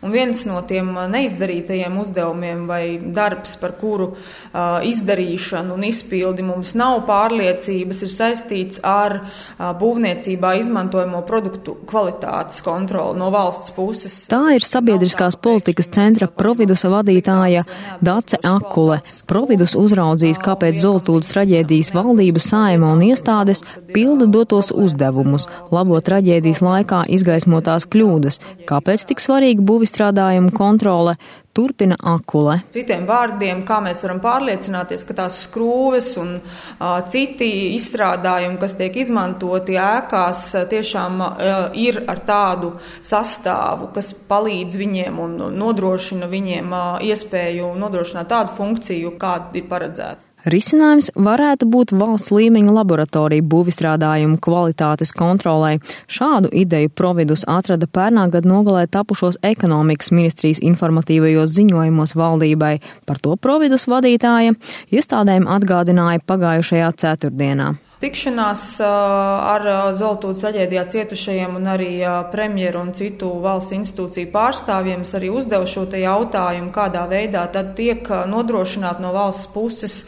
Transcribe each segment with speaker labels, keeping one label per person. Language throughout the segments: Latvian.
Speaker 1: Un viens no tiem neizdarītajiem uzdevumiem vai darbs, par kuru uh, izdarīšanu un izpildi mums nav pārliecības, ir saistīts ar uh, būvniecībā izmantojamo produktu kvalitātes kontroli no valsts puses.
Speaker 2: Tā ir sabiedriskās politikas centra Providusa vadītāja Dace Akule. Providus uzraudzīs, kāpēc Zoltūdas traģēdijas valdība, saima un iestādes pilda dotos uzdevumus, labo traģēdijas laikā izgaismotās kļūdas, kāpēc tik svarīgi būvistrādājumu kontrole, turpina Akule.
Speaker 1: Citiem vārdiem, kā mēs varam pārliecināties, ka tās skrūves un uh, citi izstrādājumi, kas tiek izmantoti ēkās, tiešām uh, ir ar tādu sastāvu, kas palīdz viņiem un nodrošina viņiem uh, iespēju nodrošināt tādu funkciju, kāda ir paredzēta.
Speaker 2: Risinājums varētu būt valsts līmeņa laboratorija būvistrādājumu kvalitātes kontrolē. Šādu ideju Providus atrada pērnā gada nogalē tapušos ekonomikas ministrijas informatīvajos ziņojumos valdībai. Par to Providus vadītāja iestādēm atgādināja pagājušajā ceturtdienā.
Speaker 1: Tikšanās ar Zoltūdas traģēdijā cietušajiem un arī premjeru un citu valsts institūciju pārstāvjiem es arī uzdevu šo jautājumu, kādā veidā tad tiek nodrošināt no valsts puses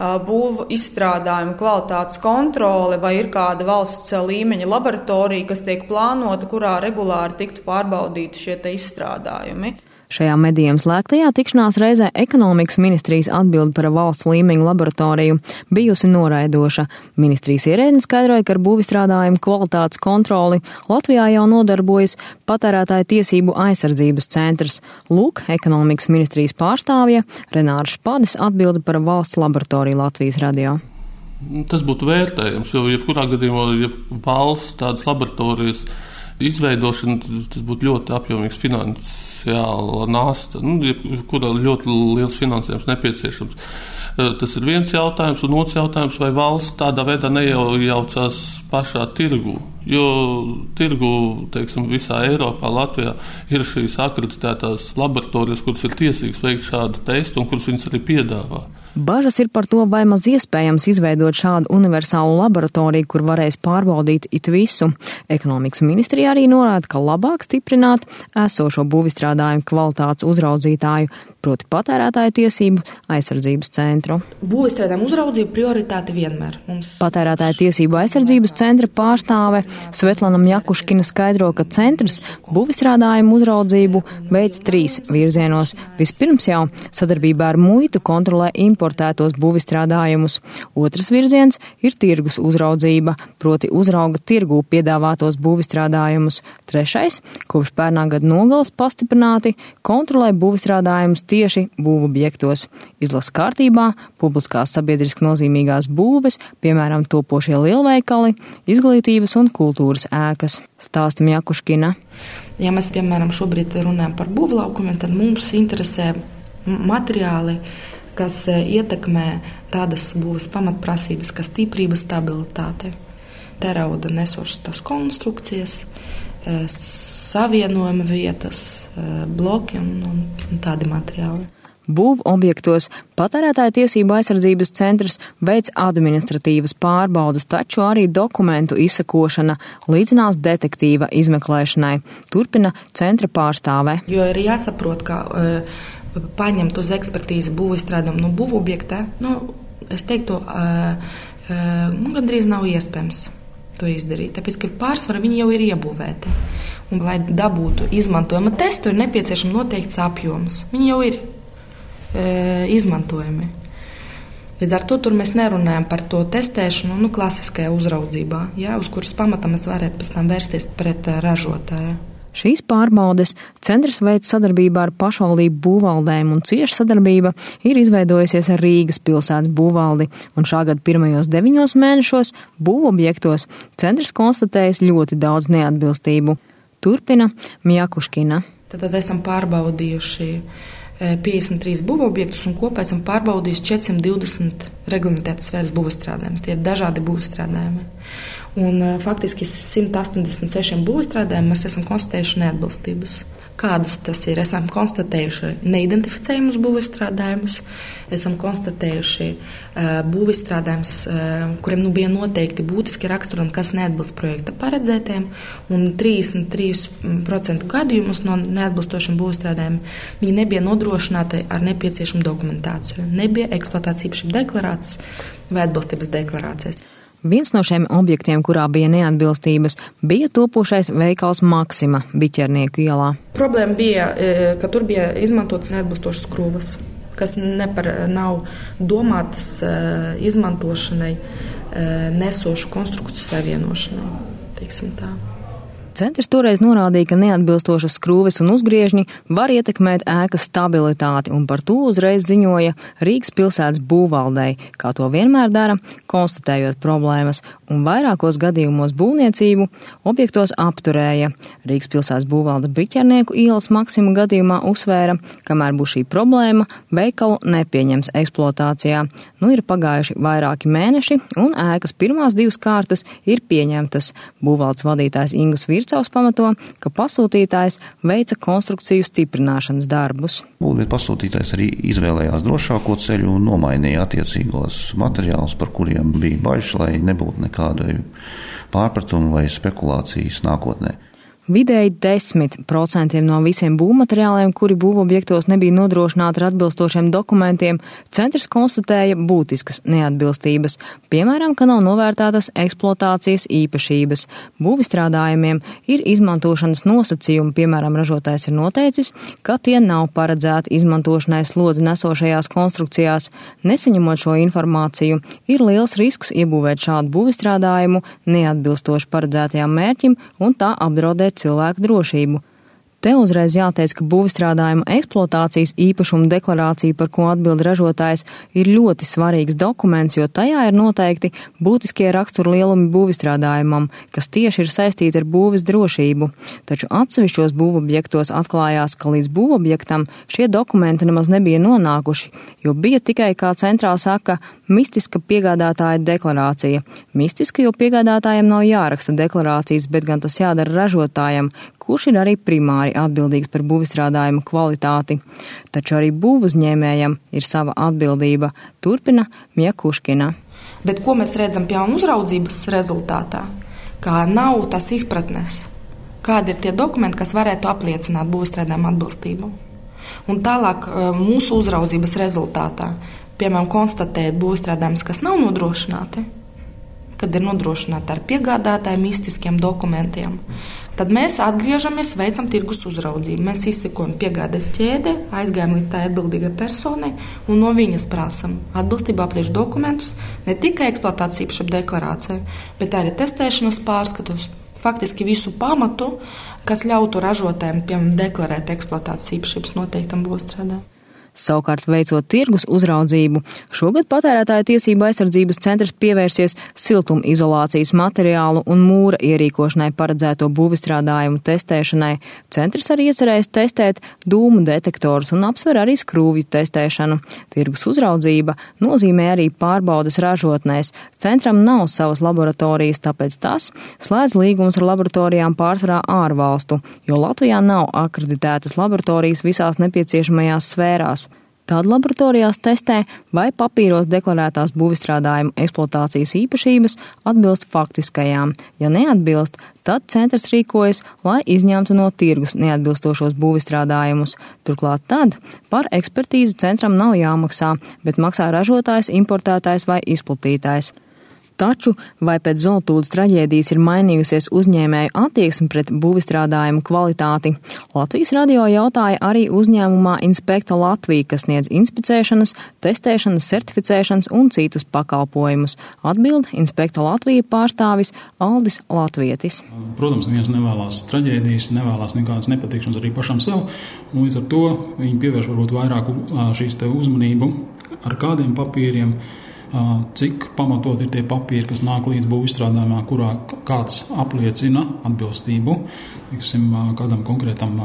Speaker 1: būvu izstrādājumu kvalitātes kontrole vai ir kāda valsts līmeņa laboratorija, kas tiek plānota, kurā regulāri tiktu pārbaudīti šie izstrādājumi.
Speaker 2: Šajā medijiem slēgtajā tikšanās reizē ekonomikas ministrijas atbildi par valsts līmeņa laboratoriju bijusi noraidoša. Ministrijas ierēdnis skaidroja, ka ar būvistrādājumu kvalitātes kontroli Latvijā jau nodarbojas patērētāja tiesību aizsardzības centrs. Lūk, ekonomikas ministrijas pārstāvja Renārs Špadis atbildi par valsts laboratoriju Latvijas radio.
Speaker 3: Tas būtu vērtējams, jo jebkurā gadījumā, ja valsts tādas laboratorijas izveidošana, tas būtu ļoti apjomīgs finanses finansiāla nasta, nu, kurā ļoti liels finansējums nepieciešams. Eh, tas ir viens jautājums, un otrs jautājums, vai valsts tādā veidā neiejaucās pašā tirgū. Jo tirgu teiksim, visā Eiropā, Latvijā ir šīs akreditētās laboratorijas, kuras ir tiesīgas veikt šādu testu un kuras viņas arī piedāvā.
Speaker 2: Bažas ir par to, vai maz iespējams izveidot šādu universālu laboratoriju, kur varēs pārbaudīt it visu. Ekonomikas ministrija arī norāda, ka labāk stiprināt esošo būvistrādājumu kvalitātes uzraudzītāju, proti patērētāju tiesību aizsardzības centru.
Speaker 4: Būvistrādājumu uzraudzību prioritāte vienmēr.
Speaker 2: Mums... Patērētāju tiesību aizsardzības centra pārstāve Svetlana Jakuškina skaidro, ka centrs būvistrādājumu uzraudzību veids trīs virzienos. Vispirms jau sadarbībā ar muitu kontrolē importētos būvistrādājumus. Otrs virziens ir tirgus uzraudzība, proti uzrauga tirgū piedāvātos būvistrādājumus. Trešais, kopš pērnā gada nogales pastiprināti, kontrolē būvistrādājumus tieši būvobjektos. Izlas kārtībā publiskās sabiedriski nozīmīgās būves, piemēram, topošie lielveikali, izglītības un kultūras ēkas. Stāstam Jakuškina.
Speaker 4: Ja mēs, piemēram, šobrīd runājam par būvlaukumiem, tad mums interesē materiāli, kas e, ietekmē tādas būvniecības pamatprasības, kā stiprība, stabilitāte, terauda nesošas konstrukcijas, e, savienojuma vietas, e, bloki un, un, un tādi materiāli.
Speaker 2: Būvu objektos patērētāja tiesība aizsardzības centrs veic administratīvas pārbaudas, taču arī dokumentu izsakošana līdzinās detektīva izmeklēšanai, turpina centra pārstāve.
Speaker 4: Jo ir jāsaprot, ka uh, paņemt uz ekspertīzi būvīstrādājumu no būvobjekta, nu, es teiktu, uh, uh, nu, gandrīz nav iespējams to izdarīt. Tāpēc, ka pārsvarā viņi jau ir iebūvēti. Un, lai dabūtu izmantojama testu, ir nepieciešams noteikts apjoms. Viņi jau ir e, izmantojami. Līdz ar to mēs nerunājam par to testēšanu nu, klasiskajā uzraudzībā, ja, uz kuras pamata mēs varētu pēc tam vērsties pret ražotāju.
Speaker 2: Šīs pārbaudes centrs veids sadarbībā ar pašvaldību būvaldēm un cieša sadarbība ir izveidojusies ar Rīgas pilsētas būvaldi, un šā gada pirmajos deviņos mēnešos būvobjektos centrs konstatējis ļoti daudz neatbilstību. Turpina Mjakuškina.
Speaker 4: Tad, tad esam pārbaudījuši 53 e, būvobjektus un kopā esam pārbaudījuši 420 reglamentētas sfēras būvstrādājumus. Tie ir dažādi būvstrādājumi. Un, faktiski 186 būvstrādājumiem mēs esam konstatējuši neatbilstības. Kādas tas ir? Esam konstatējuši neidentificējumus būvstrādājumus, esam konstatējuši būvstrādājumus, kuriem nu, bija noteikti būtiski raksturumi, kas neatbilst projekta paredzētiem, un 33% gadījumus no neatbilstošiem būvstrādājumiem viņi nebija nodrošināti ar nepieciešamu dokumentāciju. Nebija eksploatācijas īpašuma deklarācijas vai atbilstības deklarācijas.
Speaker 2: Viens no šiem objektiem, kurā bija neatbilstības, bija topošais veikals Maksima Biķernieku ielā.
Speaker 4: Problēma bija, e, ka tur bija izmantotas neatbilstošas skrūves, kas nepar, nav domātas e, izmantošanai, e, nesošu konstrukciju savienošanai.
Speaker 2: Centrs toreiz norādīja, ka neatbilstošas skrūves un uzgriežņi var ietekmēt ēkas stabilitāti, un par to uzreiz ziņoja Rīgas pilsētas būvvaldei, kā to vienmēr dara, konstatējot problēmas, un vairākos gadījumos būvniecību objektos apturēja. Rīgas pilsētas būvvalde Briķernieku ielas Maksima gadījumā uzsvēra, kamēr būs šī problēma, veikalu nepieņems eksploatācijā. Nu ir pagājuši vairāki mēneši, un ēkas pirmās divas kārtas ir pieņemtas. Būvvaldes vadītājs Ingus Vircaus pamato, ka pasūtītājs veica konstrukciju stiprināšanas darbus.
Speaker 5: Būvniecības pasūtītājs arī izvēlējās drošāko ceļu un nomainīja attiecīgos materiālus, par kuriem bija bažas, lai nebūtu nekādu pārpratumu vai spekulācijas nākotnē.
Speaker 2: Vidēji 10% no visiem būvmateriāliem, kuri būvobjektos nebija nodrošināti ar atbilstošiem dokumentiem, centrs konstatēja būtiskas neatbilstības, piemēram, ka nav novērtētas eksploatācijas īpašības. Būvistrādājumiem ir izmantošanas nosacījumi, piemēram, ražotājs ir noteicis, ka tie nav paredzēti izmantošanai slodzi nesošajās konstrukcijās. Nesaņemot šo informāciju, ir liels risks iebūvēt šādu būvistrādājumu neatbilstoši paredzētajām mērķim un tā apdraudēt cilvēku drošību. Te uzreiz jāteic, ka būvstrādājuma eksploatācijas īpašuma deklarācija, par ko atbild ražotājs, ir ļoti svarīgs dokuments, jo tajā ir noteikti būtiskie rakstura lielumi būvstrādājumam, kas tieši ir saistīti ar būvis drošību. Taču atsevišķos būvobjektos atklājās, ka līdz būvobjektam šie dokumenti nemaz nebija nonākuši, jo bija tikai, kā centrā saka, mistiska piegādātāja deklarācija. Mistiska, jo piegādātājiem nav jāraksta deklarācijas, bet gan tas jādara ražotājam, kurš ir arī primāri atbildīgs par būvistrādājumu kvalitāti. Taču arī būvuzņēmējam ir sava atbildība, turpina Miekuškina.
Speaker 4: Bet ko mēs redzam pie uzraudzības rezultātā? Kā nav tas izpratnes, kādi ir tie dokumenti, kas varētu apliecināt būvstrādājumu atbilstību. Un tālāk eh, mūsu uzraudzības rezultātā piemēram, konstatēt būvstrādājumus, kas nav nodrošināti, kad ir nodrošināti ar piegādātāju mistiskiem dokumentiem, tad mēs atgriežamies, veicam tirgus uzraudzību. Mēs izsekojam piegādes ķēdi, aizgājam līdz tā atbildīgai personai un no viņas prasam atbilstību aplieču dokumentus ne tikai eksploatācijas īpašuma deklarācijai, bet arī testēšanas pārskatus. Faktiski visu pamatu, kas ļautu ražotājiem, piemēram, deklarēt eksploatācijas īpašības noteiktam būvstrādājumam.
Speaker 2: Savukārt, veicot tirgus uzraudzību, šogad patērētāja tiesība aizsardzības centrs pievērsies siltumizolācijas materiālu un mūra ierīkošanai paredzēto būvistrādājumu testēšanai. Centrs arī iecerējis testēt dūmu detektorus un apsver arī skrūvju testēšanu. Tirgus uzraudzība nozīmē arī pārbaudas ražotnēs. Centram nav savas laboratorijas, tāpēc tas slēdz līgumus ar laboratorijām pārsvarā ārvalstu, jo Latvijā nav akreditētas laboratorijas visās nepieciešamajās sfērās. Tad laboratorijās testē, vai papīros deklarētās būvistrādājuma eksploatācijas īpašības atbilst faktiskajām. Ja neatbilst, tad centrs rīkojas, lai izņemtu no tirgus neatbilstošos būvistrādājumus. Turklāt tad par ekspertīzi centram nav jāmaksā, bet maksā ražotājs, importētājs vai izplatītājs. Taču vai pēc Zoltūdas traģēdijas ir mainījusies uzņēmēju attieksme pret būvistrādājumu kvalitāti? Latvijas radio jautāja arī uzņēmumā Inspekta Latvija, kas sniedz inspicēšanas, testēšanas, certificēšanas un citus pakalpojumus. Atbild Inspekta Latvija pārstāvis Aldis Latvietis.
Speaker 6: Protams, neviens nevēlas traģēdijas, nevēlas nekādas nepatikšanas arī pašam sev, un līdz ar to viņi pievērš varbūt vairāk šīs te uzmanību ar kādiem papīriem cik pamatot ir tie papīri, kas nāk līdz būvstrādājumā, kurā kāds apliecina atbilstību tiksim, kādam konkrētam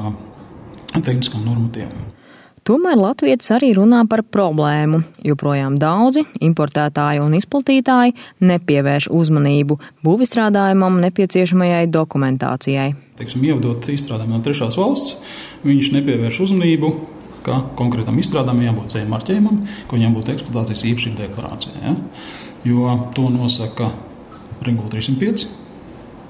Speaker 6: tehniskam normatīvam.
Speaker 2: Tomēr Latvijas arī runā par problēmu. Joprojām daudzi importētāji un izplatītāji nepievērš uzmanību būvistrādājumam nepieciešamajai dokumentācijai.
Speaker 6: Teiksim, ievadot izstrādājumu no trešās valsts, viņš nepievērš uzmanību ka konkrētam izstrādājumam jābūt ceļu marķējumam, ka viņam būtu eksploatācijas īpašība deklarācija. Ja? Jo to nosaka Regula 305.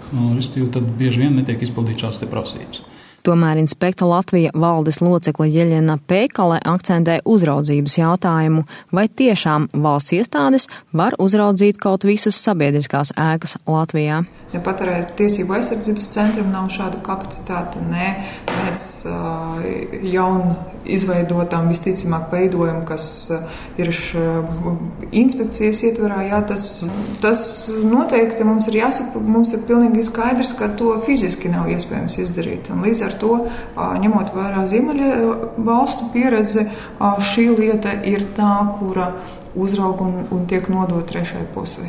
Speaker 6: Respektīvi, tad bieži vien netiek izpildīts šādas prasības.
Speaker 2: Tomēr inspekta Latvija valdes locekle Jeļena Pēkale akcentē uzraudzības jautājumu, vai tiešām valsts iestādes var uzraudzīt kaut visas sabiedriskās ēkas Latvijā.
Speaker 7: Ja patērēt tiesību aizsardzības centram nav šāda kapacitāte, nē, mēs jaunu izveidotām visticamāk veidojumu, kas ir inspekcijas ietverā, jā, tas, tas noteikti mums ir jāsaprot, mums ir pilnīgi skaidrs, ka to fiziski nav iespējams izdarīt. Un līdz ar to, ņemot vērā Ziemeļa valstu pieredzi, šī lieta ir tā, kura uzrauga un, un tiek nodota trešai pusē.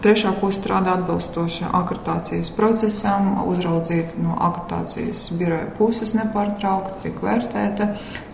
Speaker 7: Trešā puse strādā atbilstoši akreditācijas procesam, uzraudzīta no akreditācijas biroja puses nepārtraukti, tiek vērtēta,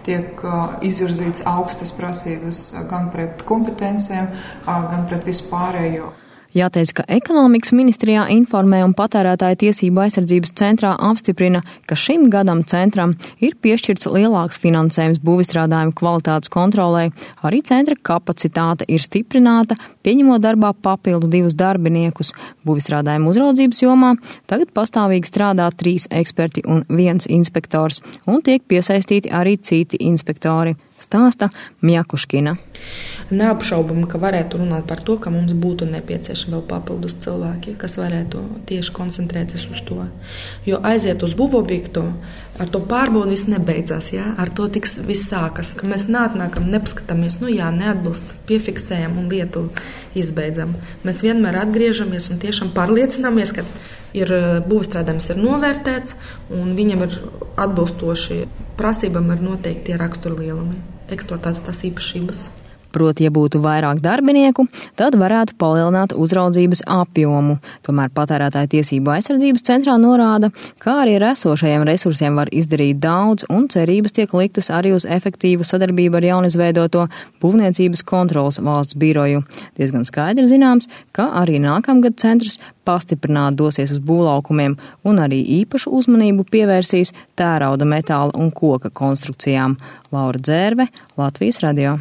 Speaker 7: tiek izvirzīts augstas prasības gan pret kompetencēm, gan pret vispārējo.
Speaker 2: Jāteic, ka ekonomikas ministrijā informē un patērētāja tiesību aizsardzības centrā apstiprina, ka šim gadam centram ir piešķirts lielāks finansējums būvistrādājumu kvalitātes kontrolē, arī centra kapacitāte ir stiprināta, pieņemot darbā papildu divus darbiniekus. Būvistrādājumu uzraudzības jomā tagad pastāvīgi strādā trīs eksperti un viens inspektors, un tiek piesaistīti arī citi inspektori stāsta Mjakuškina.
Speaker 4: Neapšaubam, ka varētu runāt par to, ka mums būtu nepieciešami vēl papildus cilvēki, kas varētu tieši koncentrēties uz to. Jo aiziet uz būvobjektu, ar to pārbaudi viss nebeidzās. Jā? Ar to tiks viss sākas. Ka mēs nākam, nepaskatāmies, nu jā, neatbilst, piefiksējam un lietu izbeidzam. Mēs vienmēr atgriežamies un tiešām pārliecināmies, ka ir būvstrādājums ir novērtēts un viņam ir atbilstoši prasībām ir noteikti tie raksturlielumi, eksploatācijas īpašības.
Speaker 2: Proti, ja būtu vairāk darbinieku, tad varētu palielināt uzraudzības apjomu. Tomēr patērētāja tiesību aizsardzības centrā norāda, kā arī ar esošajiem resursiem var izdarīt daudz, un cerības tiek liktas arī uz efektīvu sadarbību ar jaunizveidoto būvniecības kontrolas valsts biroju. Diezgan skaidri zināms, ka arī nākamgad centrs pastiprināt dosies uz būvlaukumiem un arī īpašu uzmanību pievērsīs tērauda metāla un koka konstrukcijām. Laura Dzērve, Latvijas radio.